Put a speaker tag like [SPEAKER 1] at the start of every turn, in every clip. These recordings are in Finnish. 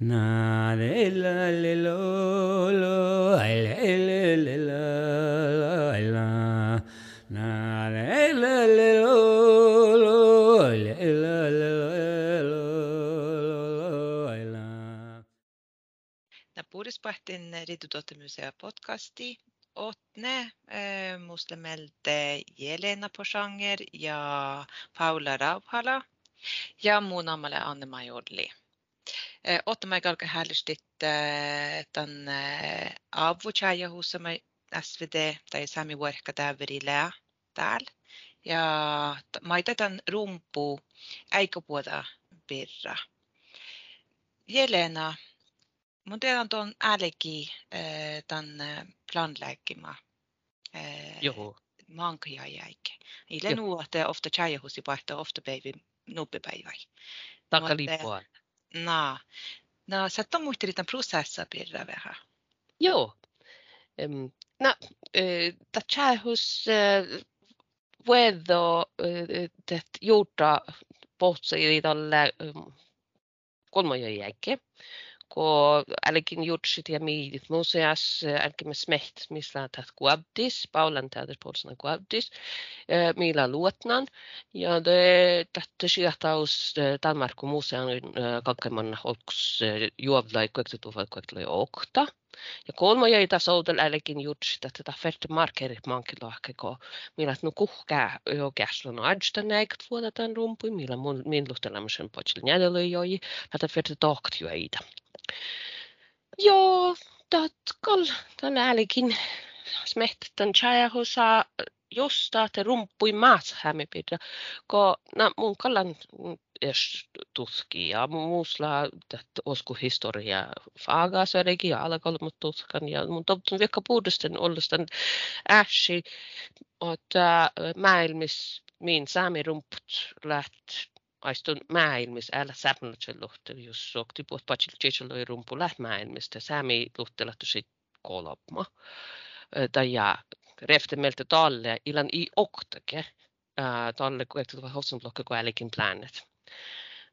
[SPEAKER 1] Na le la le lo lo le le le la la na la le lo lo le la le lo la
[SPEAKER 2] När Puhdispähtin Riitutuotemuseo podcasti Otne äh, muslimelde Jelena Posanger ja Paula Rauhala ja mun Anne-Maj. Kalka häällistit äh, tämän avuchaja huusama SVD tai sami vuorka täveri lää täällä. Ja maita tämän rumpu eikä puhuta birra. Jelena, mun teidän tuon älki tämän planläggima. Äh,
[SPEAKER 3] Joo,
[SPEAKER 2] mankia jäike. Ile nuote ofta chajahusi paihtaa ofta päivi nuppipäiväi.
[SPEAKER 3] taka
[SPEAKER 2] Mutta-
[SPEAKER 3] lippua.
[SPEAKER 2] Na. No, sä et muisteli tämän prosessa pirra vähän.
[SPEAKER 3] Joo. Um, no, uh, tachahus uh, vuedo uh, det gjorda potsi tälle um, kolmoja. Ko jutsit ja miidit museas me smeht missä tät kuabdis, Paulan täytäs polsana kuabdis, millä luotnan. Ja det tätä sijoittaus Danmarku museon kakkeman holks juovlai kuektutuvai kuektulai okta. Ja kolma jäi tässä outel älkin jutsit, että tätä ferte markerit mankilohke, ko millä nu kuhkää jo käslön adsta näikt vuoda tämän rumpui, millä mun min luhtelemisen potsil njädelöi joi, tätä ferte tohkt jo. Joo, dat kall, tämän älkin smeht tämän chajahusa josta te rumpui maat hämipidä, ko na mun kallan es tutki ja muusla että osku historia faga söregi ja alakolmut tutkan ja mun toptun vaikka puudusten ollestan äsi että maailmis min saami rumput läht aistun maailmis älä säpnutsen luhte jos sokti puhut patsil tjecheloi rumpu läht maailmista saami luhte lähtu sit kolopma. Tai ja refte meiltä talle ilan i oktake talle kuektu hossun blokka ko älikin planet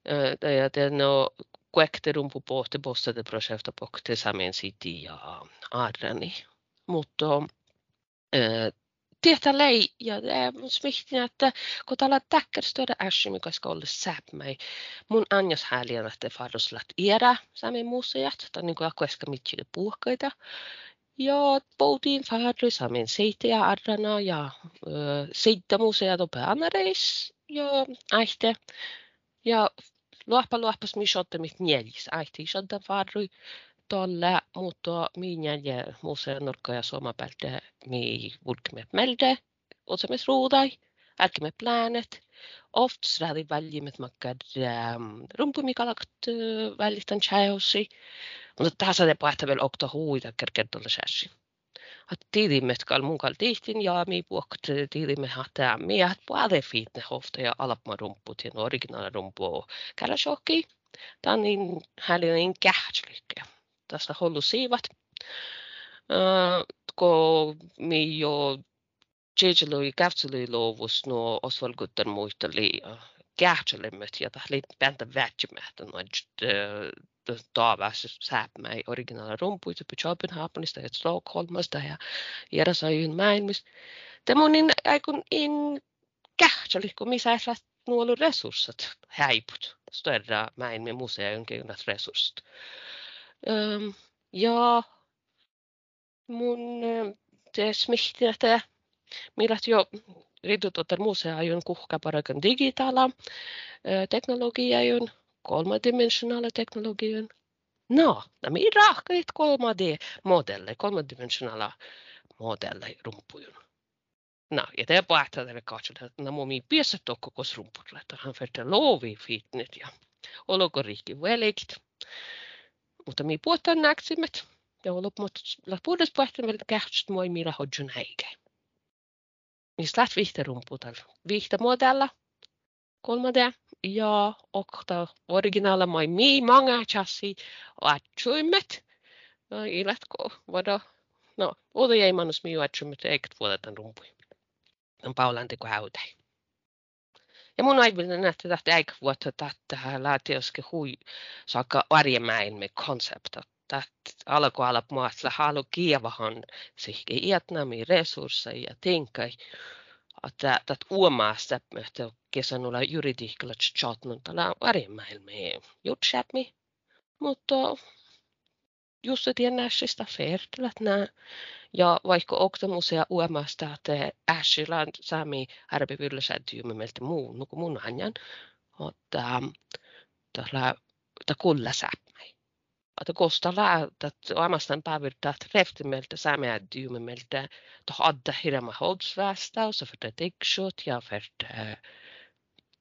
[SPEAKER 3] Eh, ja det no kuekte rumpu pohti bossa de projekta pohti samen siti ja arrani mutta tietä lei ja det är smihtin että kun tällä täkkär stödä ässi mikä olla säpmäi mun anjas häliän että farroslat iedä sami museat tai niin kuin akueska mitjille puhkaita ja poutiin farri seitä ja arrana ja seittä museat on päämäreis ja aihte. Ja luoppa luoppas mi shotte mit nielis aihte shotte farri tolle mutta mi njälje museon nurkka ja suomapältä mi vulkme melde otsamis ruudai älkime planet oft srädi väljimet makkad um, rumpumikalakt uh, väljitän chaosi mutta tässä te päätä vielä okta huita kerkertolle sääsi. Att tidimet kal mun kal tihtin ja mi puokt tidimme hata mi hat puade fitne hofta ja alapma rumput ja original rumpu källä shokki. Tän niin hälin kähtslikke. Tästä hollu siivat. Uh, ko mi jo Jejelui kävtseli luovus no osvalguttan muisteli kähtselemmet ja tahli bäntä vätjymät no taavas säpmäi originaala rumpuita på Köpenhamnista ja Stockholmasta ja. Tämä on niin aikun in kähtseli, kun missä nuolu resurssit häiput. Större maailman museon resurssit. Um, ja mun det smihti, että millä jo riitutuotan museajun kuhka parakan digitaala teknologiajun, kolmadimensionaala teknologian. No, nämä rahkait 3D-modelle, kolmadimensionaala modelle rumpujun. No, ja det är bara att det kanske när man mi piessä tokko kos rumpulle, että hän ferte lovi fitnet ja oloko rikki velikt. Mutta mi puhutaan näksimet, ja la puhutaan vielä kähtsit moi millä hodjun häike. Niin slät vihte rumputal. Vihte modella, 3D, ja okta originaala moi mi många chassi och atsuimet. No, ilätko vada, no, oda jäi manus mi atsuimet eikä vuodetan rumpui. On paulan teko häutäi. Ja mun että tästä eikä vuotta tätä lähtioske hui saakka arjemäin konsepta. Tätä alkoi olla maassa halu kievahan sihke iätnämi resursseja tinkai. Että tätä uomaasta, että kesänulla juridiikalla chatnut tällä arjemäin me jutsäpmi. Mutta det näsistä färdilat nää. Ja vaikka oktamusea uemasta, että äsillä saami arvivyllässä tyymmältä muu, nuku mun hanjan, että tällä kulla säpmäi. Että kostalla että omastan päivirtä reftimältä saami tyymmältä, ta hadda hirma hodsvastaus, för det ja för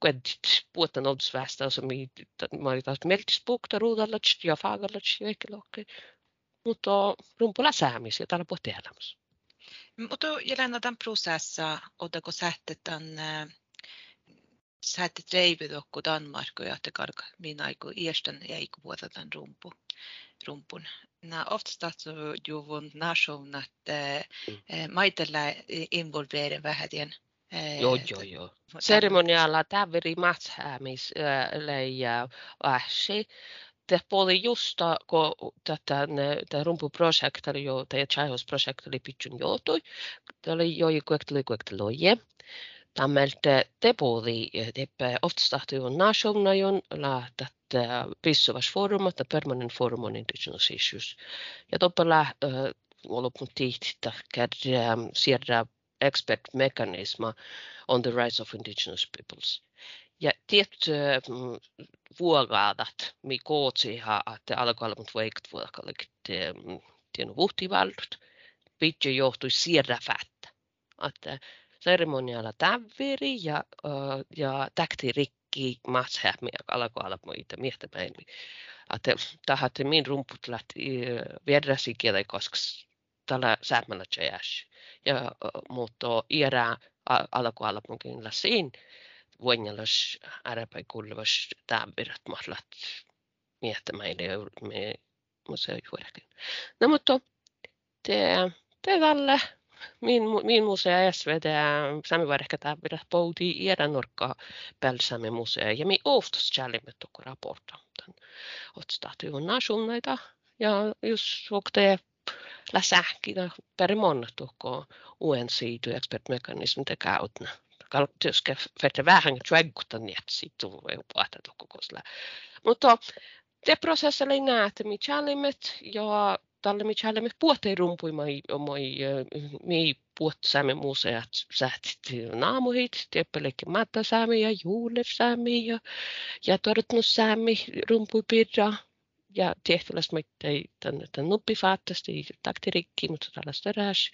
[SPEAKER 3] kvedit puhutaan oddsvastaus, mä olin taas meltispuukta ruudalla ja faagalla ja ekkelokki mutta rumpulla säämis ja täällä puhuttiin elämässä.
[SPEAKER 2] Mutta Jelena, tämän prosessa, ottako sähtetän sähtet reividokku Danmark ja että karka minä aiku iestän ja aiku vuotetaan rumpu, rumpun. Nää oftast ju vun nation att mm. maitella involvera vähän
[SPEAKER 3] Joo, joo, joo. Seremonialla täveri matshäämis ja äsi det både just kun tätä tämä rumpuprojekti oli jo, tai chaihousprojekti oli pitchun joutui, det oli jo kuekteli kuekteli Tämmeltä te puoli, te oftast ju nationen la tätä pysyväs forum, että permanent forum on indigenous issues. Ja toppala olopun tihti, että siirrä expert mekanisma on the rights of indigenous peoples. Ja tietty vuogaadat, mi kootsiha, että alkoholmut veikt vuokallik tienu vuhtivaldut, pitje johtui siirrä fättä. Että seremonialla tävveri ja, ja täkti rikki matshämi alkoholmuita miehtäpäin. Että tähän min rumput lähti viedräsi kielä, koska tällä säämällä Ja mutta iärää alkoholmunkin lasiin vuonjalas arabai kuuluvas taabirat mahlat miehtämäille me. No mutta te, te tälle min, min museo SVT sami var ehkä taabirat poudi iedä nurkkaa pälsämme museo ja mi oftas källimme tukku raporta. Otstaatu on nasunnaita ja jos suhteen läsähkinä perimonna tukko UNC tu expertmekanismi te kautna tyska för vähän trädgården sitten voi puhata kosla. Mutta te prosessilla näette, mikälimet ja tälle mikälimet puhutte rumpui mai mai mi puhutsaamme museat sähtit naamuhit, teppelekki mattasäämi ja juulevsäämi ja ja todetnussäämi rumpui pirra ja tehtävästä mä tein tämän, tämän nuppifaattasta, taktirikki, mutta tällaista rääs.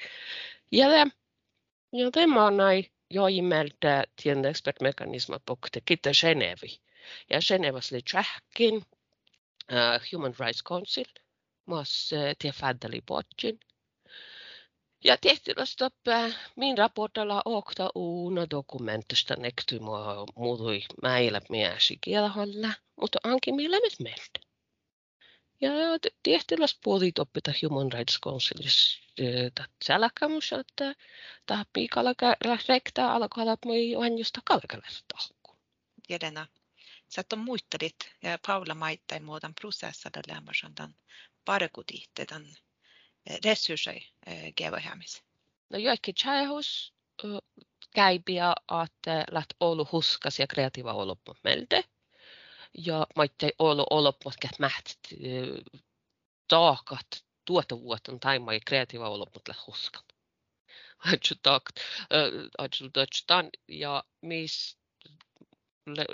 [SPEAKER 3] Ja ja mä on näin jo imeltä tien expertmekanisma pokte kita Genevi. Ja Genevas oli Tjähkin, uh, Human Rights Council, mas uh, äh, te fäddeli bottin. Ja tehtilästä uh, min raportalla okta uuna dokumentista nekty mua muutui meillä miesi kielholla, mutta anki millä nyt. Ja tehtiläs puoli toppita Human Rights Councilis tälläkämus, että tämä piikalla rektaa alkaa moi vanjusta kalkalasta.
[SPEAKER 2] Jelena, sä on muistelit ja Paula maittai muutan prosessada lämmäsen tämän parkutihte tämän resursseja gevohjäämis.
[SPEAKER 3] No joikki tjähus käypiä, että läht olu huskas ja kreatiiva oloppu meiltä. Ja maittai olu oloppu, että mäht taakat tuottavuuden taima ja kreatiiva olo, mutta huskan. Ajutakt, ajutastan ja mis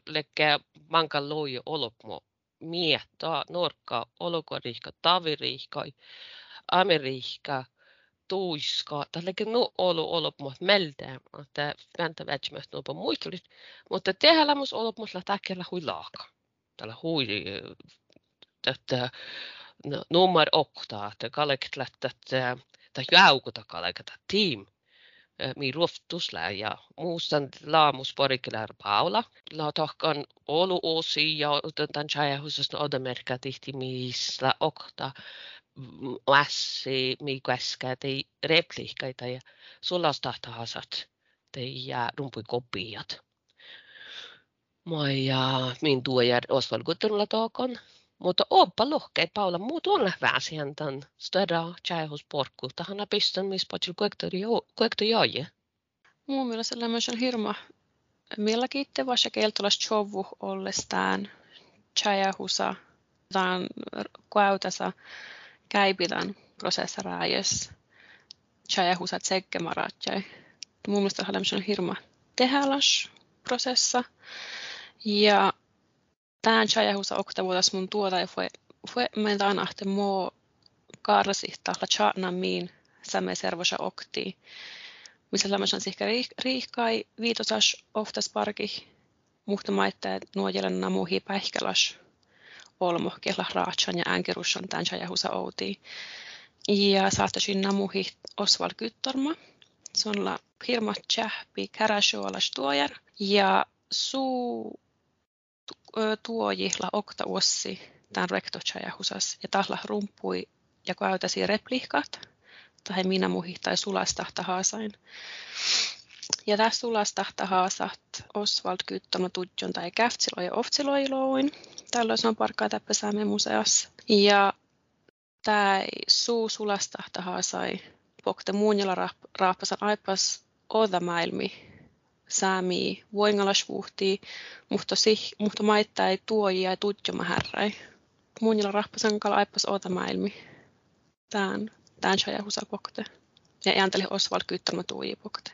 [SPEAKER 3] lekkä mankan loi olokmo miettaa norkka olokoriikka taviriikka amerikka tuiska tälleke no olo olopmo meldä että väntä vätsimät no muistulit mutta tehdä mus olopmo la takella hui laaka tällä hui tätä No, nummer että kalektlät, että jäukuta kalekata team mi ruoftusla ja muustan laamus porikilär paula. La tahkan olu osi ja tämän chajahusasta odamerkka tihti missä okta mässi mi käskä tei repliikkaita ja sulla tahta hasat tei ja rumpui kopiat. Moi ja min tuojar Osvald Guttunla tookon. Mutta oppa lohkeet Paula, muut on vähän tämän stöda tjäihus porkku. Tahanna pistän, missä patsil kuekto joje.
[SPEAKER 4] Mun mielestä on hirma mielenkiintoinen, vaikka kieltolas chovu ollestaan tjäihusa tämän kuautasa käipitän prosessaraajassa tjäihusa tsekkemaratjai. Mun mielestä on hirma tehdälas prosessa. Ja tämän tjäihusa oktavuutas mun tuota ei voi, voi meitä anahte muu karsihta la tjana miin sämme servosa okti. Missä lämmössä sihkä riihkai viitosas oftas parki muhta maittaa nuojelen namuhi päihkelas olmo kehla raatsan ja änkerusson tämän tjäihusa outi. Ja saattasin namuhi Oswald Kyttorma. Se on la hirma tjähpi käräsuolas tuojar. Ja suu tuojihla okta uossi tämän husas ja tahla rumpui ja käytäsi replikat tai minä muhi tai sulastahta haasain. Ja tässä sulastahta haasat Oswald Kyttono tudjon tai käftsilo ja oftsiloiloin. Tällöin on parkkaa täppäsäämme museassa. Ja tämä suu sulastahta haasai pokte muunjala raappasan aipas maailmi saami vuoingalasvuhti, mutta, sih, mutta maittai tuojia ja tutjoma härräi. Muunilla rahpasan kala aippas oota maailmi. Tään, tään shaja pokte. Ja ääntäli Oswald kyttämä tuoji pokte.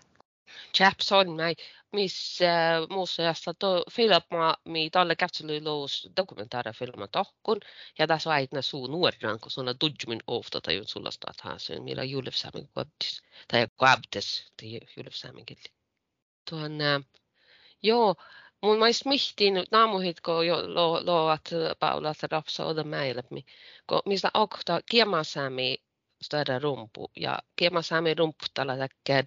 [SPEAKER 3] Chaps on näin, missä museassa to filma mi talle kätsely lous filma tohkun ja tässä on aina suu nuoriran kun sulla tudjumin ofta tai sulla staat haasen millä julefsaamen kuabtis tai kuabtes tai julefsaamen tuonne, joo, mun mais mihtiin naamuhit, kun jo lo, loat rapsa oda meille, kun mistä okta kiemasäämi stödä rumpu ja kiemasäämi rumpu tällä täkkär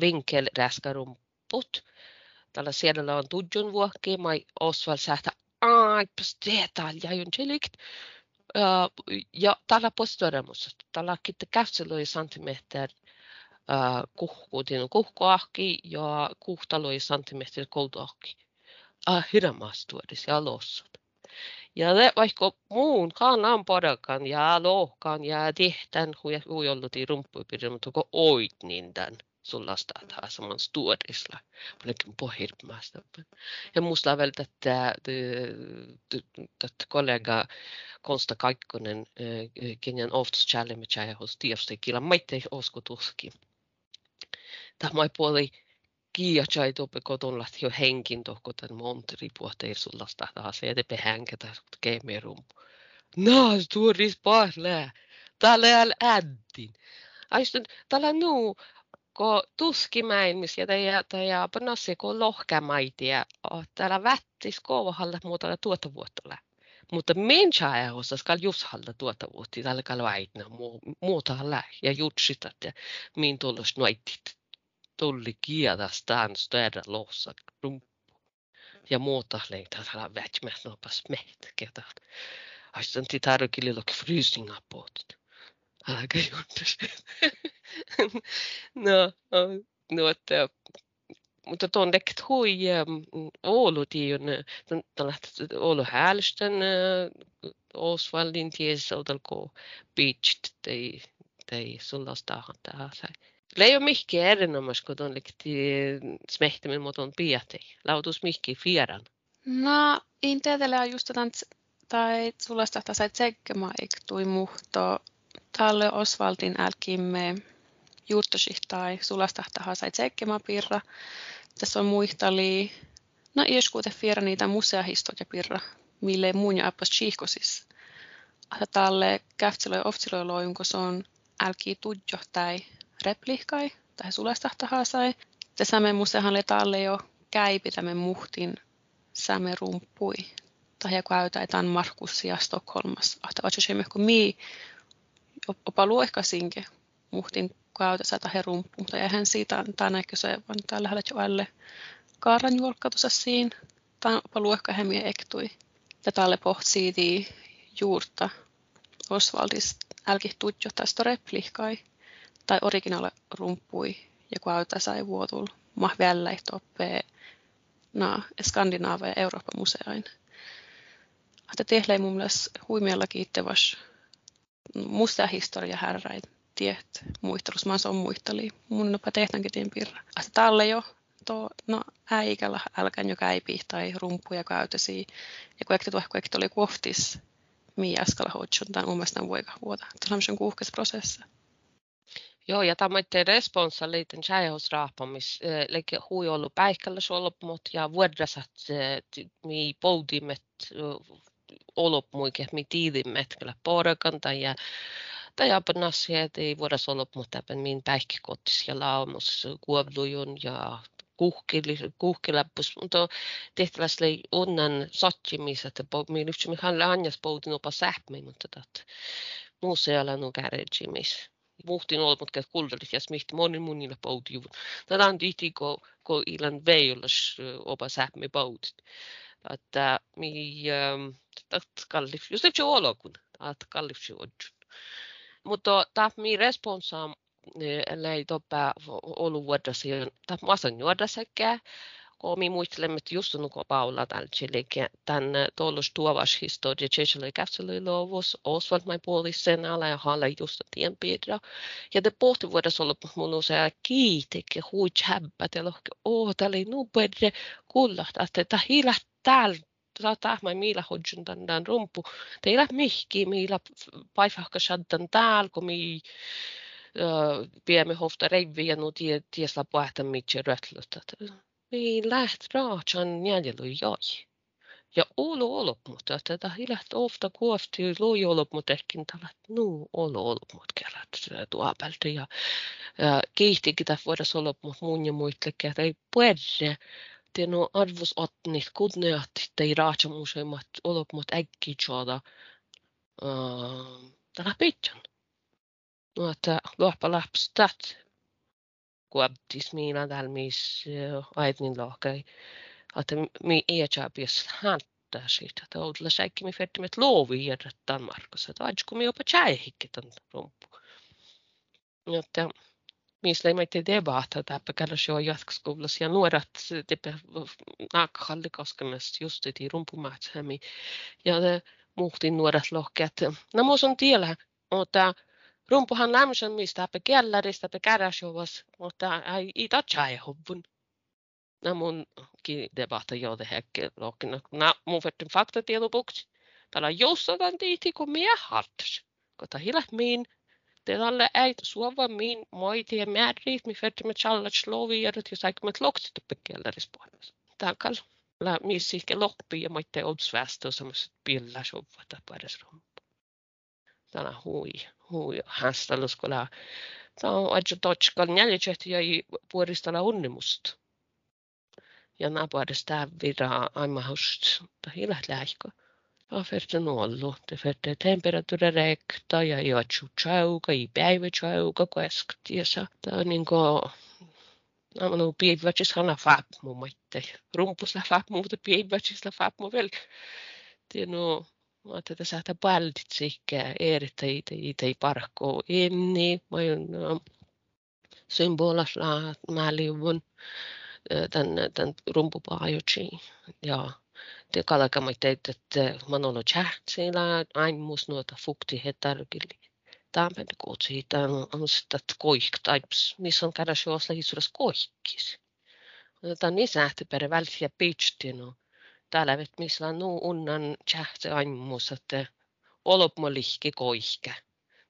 [SPEAKER 3] vinkelräska rumput. Tällä siellä on tudjun vuokki, mai Oswald sähtä aipas teetal ja juntjelikt. Ja tällä postoremus, tällä kitte käfselöi sentimeter kuhkuutin kuhkuahki ja kuhtaloi sentimetri kouluahki. Ah, hiramastuodis ja lossut. Ja le, vaikka muun kannan podakan ja lohkan ja tihtän huijolluti rumppuipidin, mutta kun oit niin tämän sulla stataa saman stuodisla. Paljon pohjirmaasta. Ja musta väl että että kollega Konsta Kaikkonen Oftus Challenge ja hos tietysti kila maitte oskutuskin tämä puoli kiiachai tuoppe koton jo henkin tohko tämän monteri puhte irsullasta taas ja tepe hänketä keemerum. Naas tuoris pahlää. Täällä ei äddin. Aistun, täällä nuu, ko tuskimäimis ja teijä, teijä panassi ko lohkämaitia. Täällä vättis kovahalle muuta tuota vuotta mutta min chaajahossa skal just halda tuota vuotta, tällä kalvaitna muuta lää ja jutsitat ja min tullos noitit tulli kiedastaan stödä lossa rumppu. Ja muuta leitä täällä vätmäs nopas meitä ketä. Aistan titaru kililok frysninga poot. Aika juntas. no, no, että mutta tuon dekt hui Oulu tiion, tällä Oulu häälstön Osvaldin ties odalko beach tai tai sullastahan tähän Leijo mihki erinomas, kun on likti smehtimin muoton piäti. Lautus mihki fieran.
[SPEAKER 4] No, in tietellä just tämän tai sulasta tai tsekkema tui muhto talle Osvaltin älkimme juurtosihtai sulasta taha sai tsekkema pirra. Tässä on muistali, no ieskuute fiera niitä museahistoja pirra, mille muun ja appas chihkosis. Talle käftsiloi oftsiloiloin, kun se on älki tudjo tai replikai tai sulastahtahaasai. Ja same musehan talle jo käipi tämän muhtin same rumpui. Tai joku käytäitään Markus ja Stockholmas. Ahta vatsosemme kun mii opa luohkasinke muhtin käytössä tai rumpu. Mutta eihän siitä tänä kyse, vaan täällä lähellä jo alle kaaran juolkkatussa siinä. Tämä opa luohka hemmiä ektui. Ja tälle pohtii juurta Osvaldis älki tutjo tästä replikai tai originaale rumppui ja kun auta sai vuotul mah välillä toppe na Skandinaavia ja Euroopan museoin. Että tehdään mun mielestä huimialla musta historia härräin tiet muistelus, mä on muisteli. Mun nopa tehtäänkin tiin pirra. Että tälle jo to, no äikällä älkän jo käipi tai rumpuja käytösi. Ja kun ekti tuohon oli kohtis, miä äskällä hoitsun, tämän mun mielestä vuota. Tuossa on kuuhkes.
[SPEAKER 3] Joo, ja tämä on responsa liiten tjäihosraapamis, eli hui ollut päihkällä solpmut ja vuodasat mi poudimet olopmuike, mi tiidimet, kyllä porekan tai ja tai että ei voida solpmut tämän min päihkikotis ja laumus kuovlujun ja kuhkiläppus, mutta tehtävästi ei onnan sattimissa, että me halle anjas poutin opa sähmi, mutta tat musealla nu garage muhtin ollut, mutta kuldallis ja smihti moni munilla pouti. Tätä on tihti, kun ko ilan veijollas opa sähmi poutit. Että mi, tat kallif, just det olokun, att kallif juodjun. Mutta tämä mi responsa ellei toppaa ollut vuodessa, tai masan juoda sekä, just on kun Paula tällä tämän tuollus tuovas historia, Tsechelle käsitellä luovus, Oswald mai puolisen ala ja halle just tien piirra. Ja te pohti vuodessa ollut mun usea kiitekin, huit häbbät ja lohke, oo, täällä ei nuu pedre kullahtaa, että hiilä täällä saattaa mä miillä hodjun tämän rumpu. Teillä mihki, miillä paifahka shaddan täällä, kun mi piemme hofta reiviä tie tiesla puhta mitje rötlut. Mi läht raatsan jäljellä joi. Ja olo olop mutta tätä hiläht ofta kuofti loi olop mutta ehkin tällä nu olo olop mut kerrat tuopelta ja, ja kiihtikin tässä voidaan olop mut mun ja muitlekin, että ei puedre det no arvos otnit kudneat tei raatsa museimmat olop mut äkki tjoda tällä pitjan. No, että luoppa lapstat kuabtis miina täällä mis aitnin lohkai. Että mi iätjaapias hänttää siitä. Että outla säikki mi fettimet loovi järjät Danmarkassa. Että aitsko mi jopa tjäihikki tän rumpu. Jotta missä ei meitä debata täpä käydä jo jatkoskoulussa ja nuoret tepe naakhalli koskemassa just i rumpumaatsämi. Ja muhtin nuoret lohkeet. No muus on tiellä, mutta rumpuhan mistä pe kellarista pe käräsjovas, mutta ei ita tjaihovun. Na mun ki debata jo det här lokin. Na mun vettin fakta tiedobuksi. Täällä joussataan tiiti kun mie hartas. Kota hilat min Tälle ei suova min moiti ja määriit, mi färdi med challat sloviarat ja saik med loksit uppe kellerispuolella. Tankal la missi ke loppi ja moitte obsvästä on semmoiset pilla sovata pares rumpu. Tänä hui, hui hästalus, kun la Tämä on aika totskal jäljitsähti ja puolistalla unnimusta. Ja napuolesta viraa aimahust, tai hilat lähikö. Aferten ollut. Te fette temperatura rekta ja juotsu chauka, i päivä chauka kuesktiesa. Tämä on niin kuin Nämä on piivätsis hana fap mu maitte. Rumpus la fap muuta piivätsis la fap mu vel. Tienu, mä ajattelin, että sä paldit sikkä erittäin itse parkko inni. Mä oon symbolas la mä liuvun tämän, tämän rumpupaajutsiin. Ja kallar man inte että manolo chatseilla ain mus nuota fukti hetargili. Tämän kutsi tämän on sitä koik taips, missä on kädä juosla hisuras koikkis. Tämä niin sähti per välsiä pitstinu. Täällä vet missä on nuu unnan ain mus, että olop mo lihki koihkä.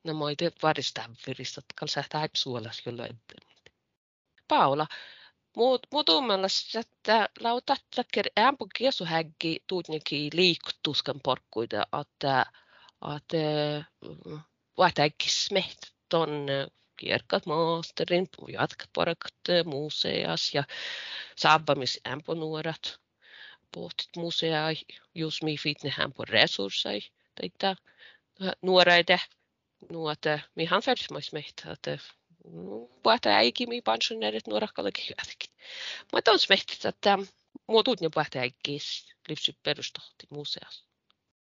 [SPEAKER 3] No moi varista viristä, että kalsa taipsuolas jolla Paula, Muut, muuten mielestä, että lautattaker ämpö kiesuhäggi tuutniki liiktuskan porkkuita, että että vaihtaikki smeht ton kierkat maasterin, jatkat porkat museas ja saabamis ämpö nuorat. Pohtit musea, just mi fitne ämpö resurssai, teitä nuoreide, nuote, mihan färdsmais mehtä, että puhta äikimi pensionärit nuorakkallakin hyväkin. Mutta on smehtit, että muutut ne puhta äikkiis livsy perustohti museassa.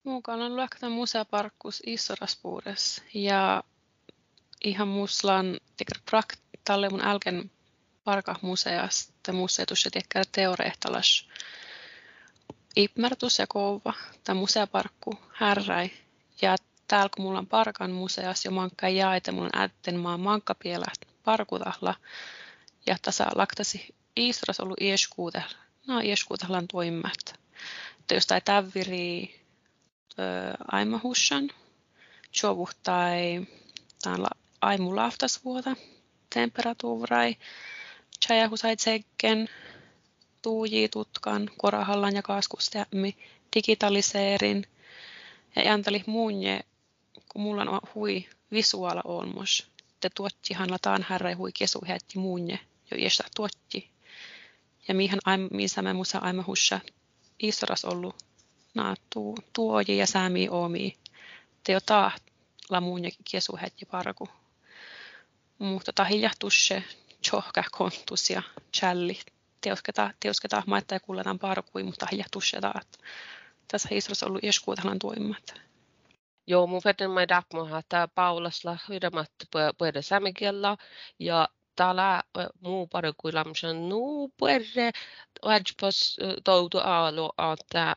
[SPEAKER 4] Mukaan on luokata museaparkkus Issoraspuures ja ihan muslan praktalle mun älken parka museasta museetussa tiekkä teoreehtalas Ipmertus ja kouva, tämä museaparkku härräi. Ja täällä kun mulla on parkan museas ja mankka jaete, mulla on ätten maa mankkapielä parkutahla. Ja tässä laktasi Iistras ollut ieskuutella, no ieskuutellan toimmat. Jos tai tävviri aimahussan, jovuh tai täällä aimu laftasvuota, temperatuurai, chajahusai tsekken, tutkan, korahallan ja kaskustämmi, digitaliseerin ja jänteli muunje, kun mulla on hui visuaala olmos. Te tuottihan lataan härre hui kesu hätti muunje, jo iästä tuotti. Ja mihin missä me musa aimme hussa isoras ollut na tu, tuoji ja säämi omi. Te jo taht la muunje kesu parku. Mutta tahiljahtuse, tjohka kontus ja challi teosketa, teosketa maittaa ja kulletaan parkui, mutta ja tussetaan. Tässä Israelissa ollut ieskuutahan tuimmat.
[SPEAKER 3] Joo, mun vedän mä dapmoha, että Paulasla hyödämät puhuta samikielä ja täällä muu parkui lamsan nuu puhuta Ajpas toutu aalu, että,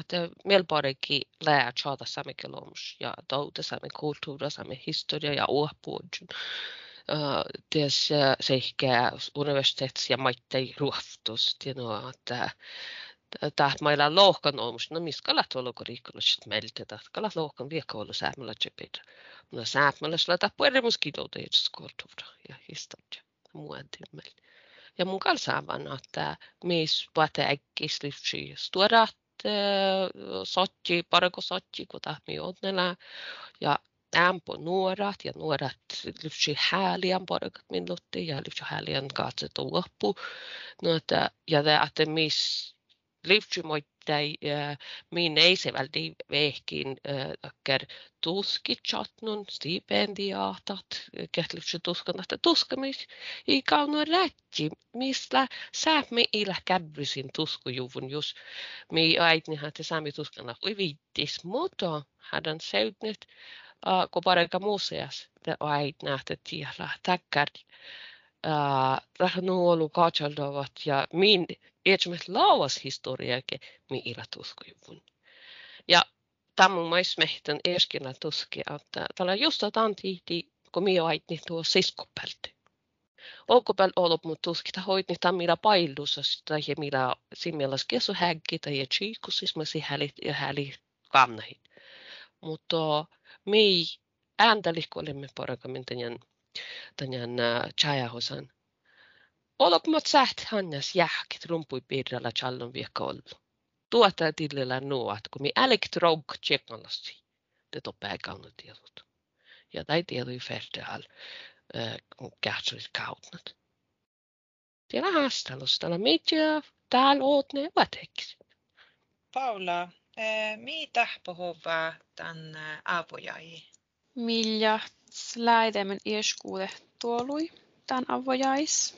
[SPEAKER 3] että meillä parikki lää saada samikielä ja toutu sami kulttuuri, sami historia ja uopuudun ties sekä universitets- ja maittai ruhtus, tienoa, että taht mailla lohkan olmus, no mis kalat tuolla riikolliset meiltä, taht kalat lohkan viekkoulu säämällä tsepitä. No säämällä sillä tappu eri muskilouta kortuvra ja historia muun meillä. Ja mun kanssa on, että mis puhutaan äkkislyfsi stuorat, sotti, parko sotti, kun tahmi nuorat ja nuorat lyfti häliän porukat minuutti ja lyfti häliän katset loppu. No, että, ja det att miss lyfti moittai min ei se väldi vehkin ökker tuskitsatnun stipendiaatat ket lyfti tuskan että tuskamis i kauno rätti mistä säämi illä käbrysin tuskujuvun jos mi äitnihän te sami tuskana ui vittis mutta kun paremmin museas te ait nähtä tiellä täkkär äh, nuolu katsaltavat ja min etsimät lauas historiaake mi iratuskuivun. Ja tämä on myös mehtän eskinä tuski, että tällä just tämän tihti, kun mi ait niin tuo siskopelti. Olkopel ollut mut tuskita hoit niin tämä millä paillussa tai millä simmelas kesu häggi tai chiikusis mä si häli ja häli kannahit. Mutta mi ääntälikkuolemme porakamin tänään tänään chajahosan. Olok mot säht hannas jähkit rumpui piirralla challon viekka ollu. Tuota tillillä nuot, kun mi älikt rouk tjekkallasi. Det toppää kaunut tiedot. Ja tai tiedoi färdeal kähtsulit kautnat. Tiedä haastelusta, täällä mitja, täällä oot ne vatekis.
[SPEAKER 2] Paula, mitä puhuvaa tämän avojai?
[SPEAKER 4] Millä läidemen ieskuude tuolui tämän avojais.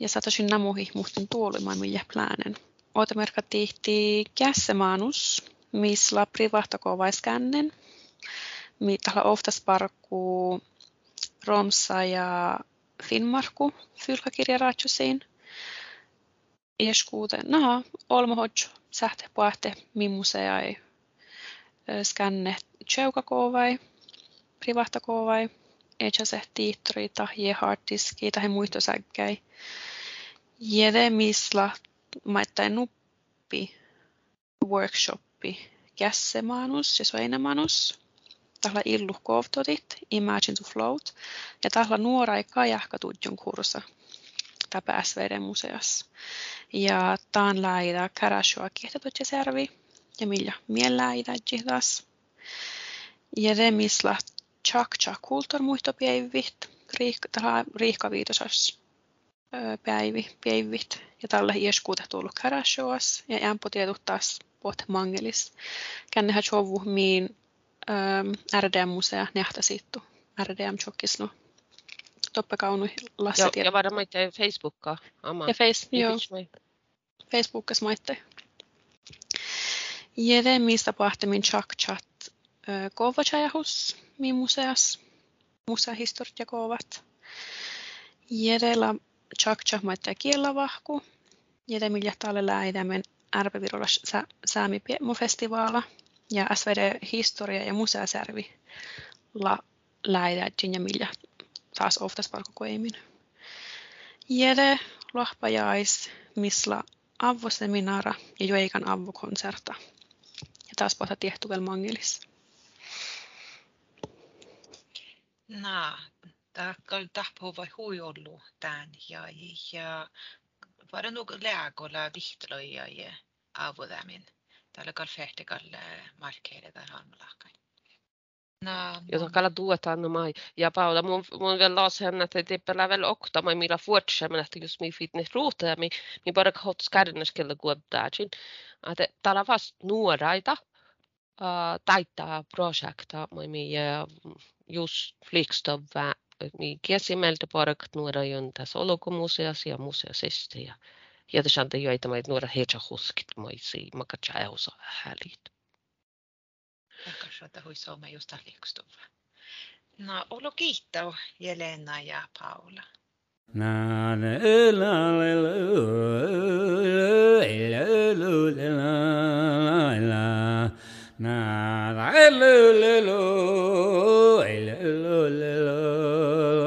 [SPEAKER 4] Ja satosin namuhi muhtin tuoluimaan millä plänen. Ootamerkka tihti kässemanus, missä privahtakovaiskännen. Mitä oftas parkku Romsa ja Finnmarku fylkakirjaraatsusiin. Ieskuude, naha, olmohodjo sähte puhte mimmuseai skänne tjeukakovai, privahtakovai, se tiittorita, je harddiski tai muistosäkkäi. Jede misla maittain nuppi workshoppi kässemanus ja soinemanus. Tahla illu kovtotit, imagine to float, ja tahla nuorai kajahkatudjon kursa tämä SVD museassa. Ja taan laida Karashoa kiehtotutjasärvi ja millä mielläida taas. Ja remisla Chakcha kulttuurmuistopäivit, riihkaviitosas päivi, päivit. Ja tällä ieskuuta tullut Karashoas ja jämpö taas pot mangelis. Kännehän chovu miin RDM-musea nähtäsittu. RDM chokisno toppakaunu
[SPEAKER 3] Joo, ja varmaan Facebookkaa.
[SPEAKER 4] Ja face, joo. Facebookas maitte. Jede mistä pahtemmin chak chat kovachajahus mi museas museahistorit ja kovat. Jedellä Chakcha maittaa kiellavahku. Ja det millä talle läidämen ärpevirolas saami festivaala ja SVD historia ja museasärvi la läidätjin ja millä taas oftas parkokoimin. Jede lohpajais, misla avvoseminaara ja joikan avvokonserta. Ja taas pohta tehty mangelis.
[SPEAKER 2] Na, tämä tahpo vai huijollu tämän ja, ja var nog lägolla vihtloja ja avodamin. Täällä kal fehtikal markkeerida halmalakai.
[SPEAKER 3] No, jota kalla tuetaan no mai. Ja Paula, mun, mun vielä lasen, että tippelä vielä okta, mai millä fuotsamen, että jos mi fitness ruuta, ja mi, mi bara hot skärneskellä kuottaakin. Että täällä vast nuoraita, uh, taittaa projekta, mai mi just flikstova, mi kiesimeltä parak nuora juntas olokomuseas ja museasista, ja ja kände jag inte mig några hecha huskit moi si makacha osa härligt.
[SPEAKER 2] Kasvata huisoomme just liikustuva. No, olo kiittää Jelena ja Paula. Na la la la la la la na la la la la la la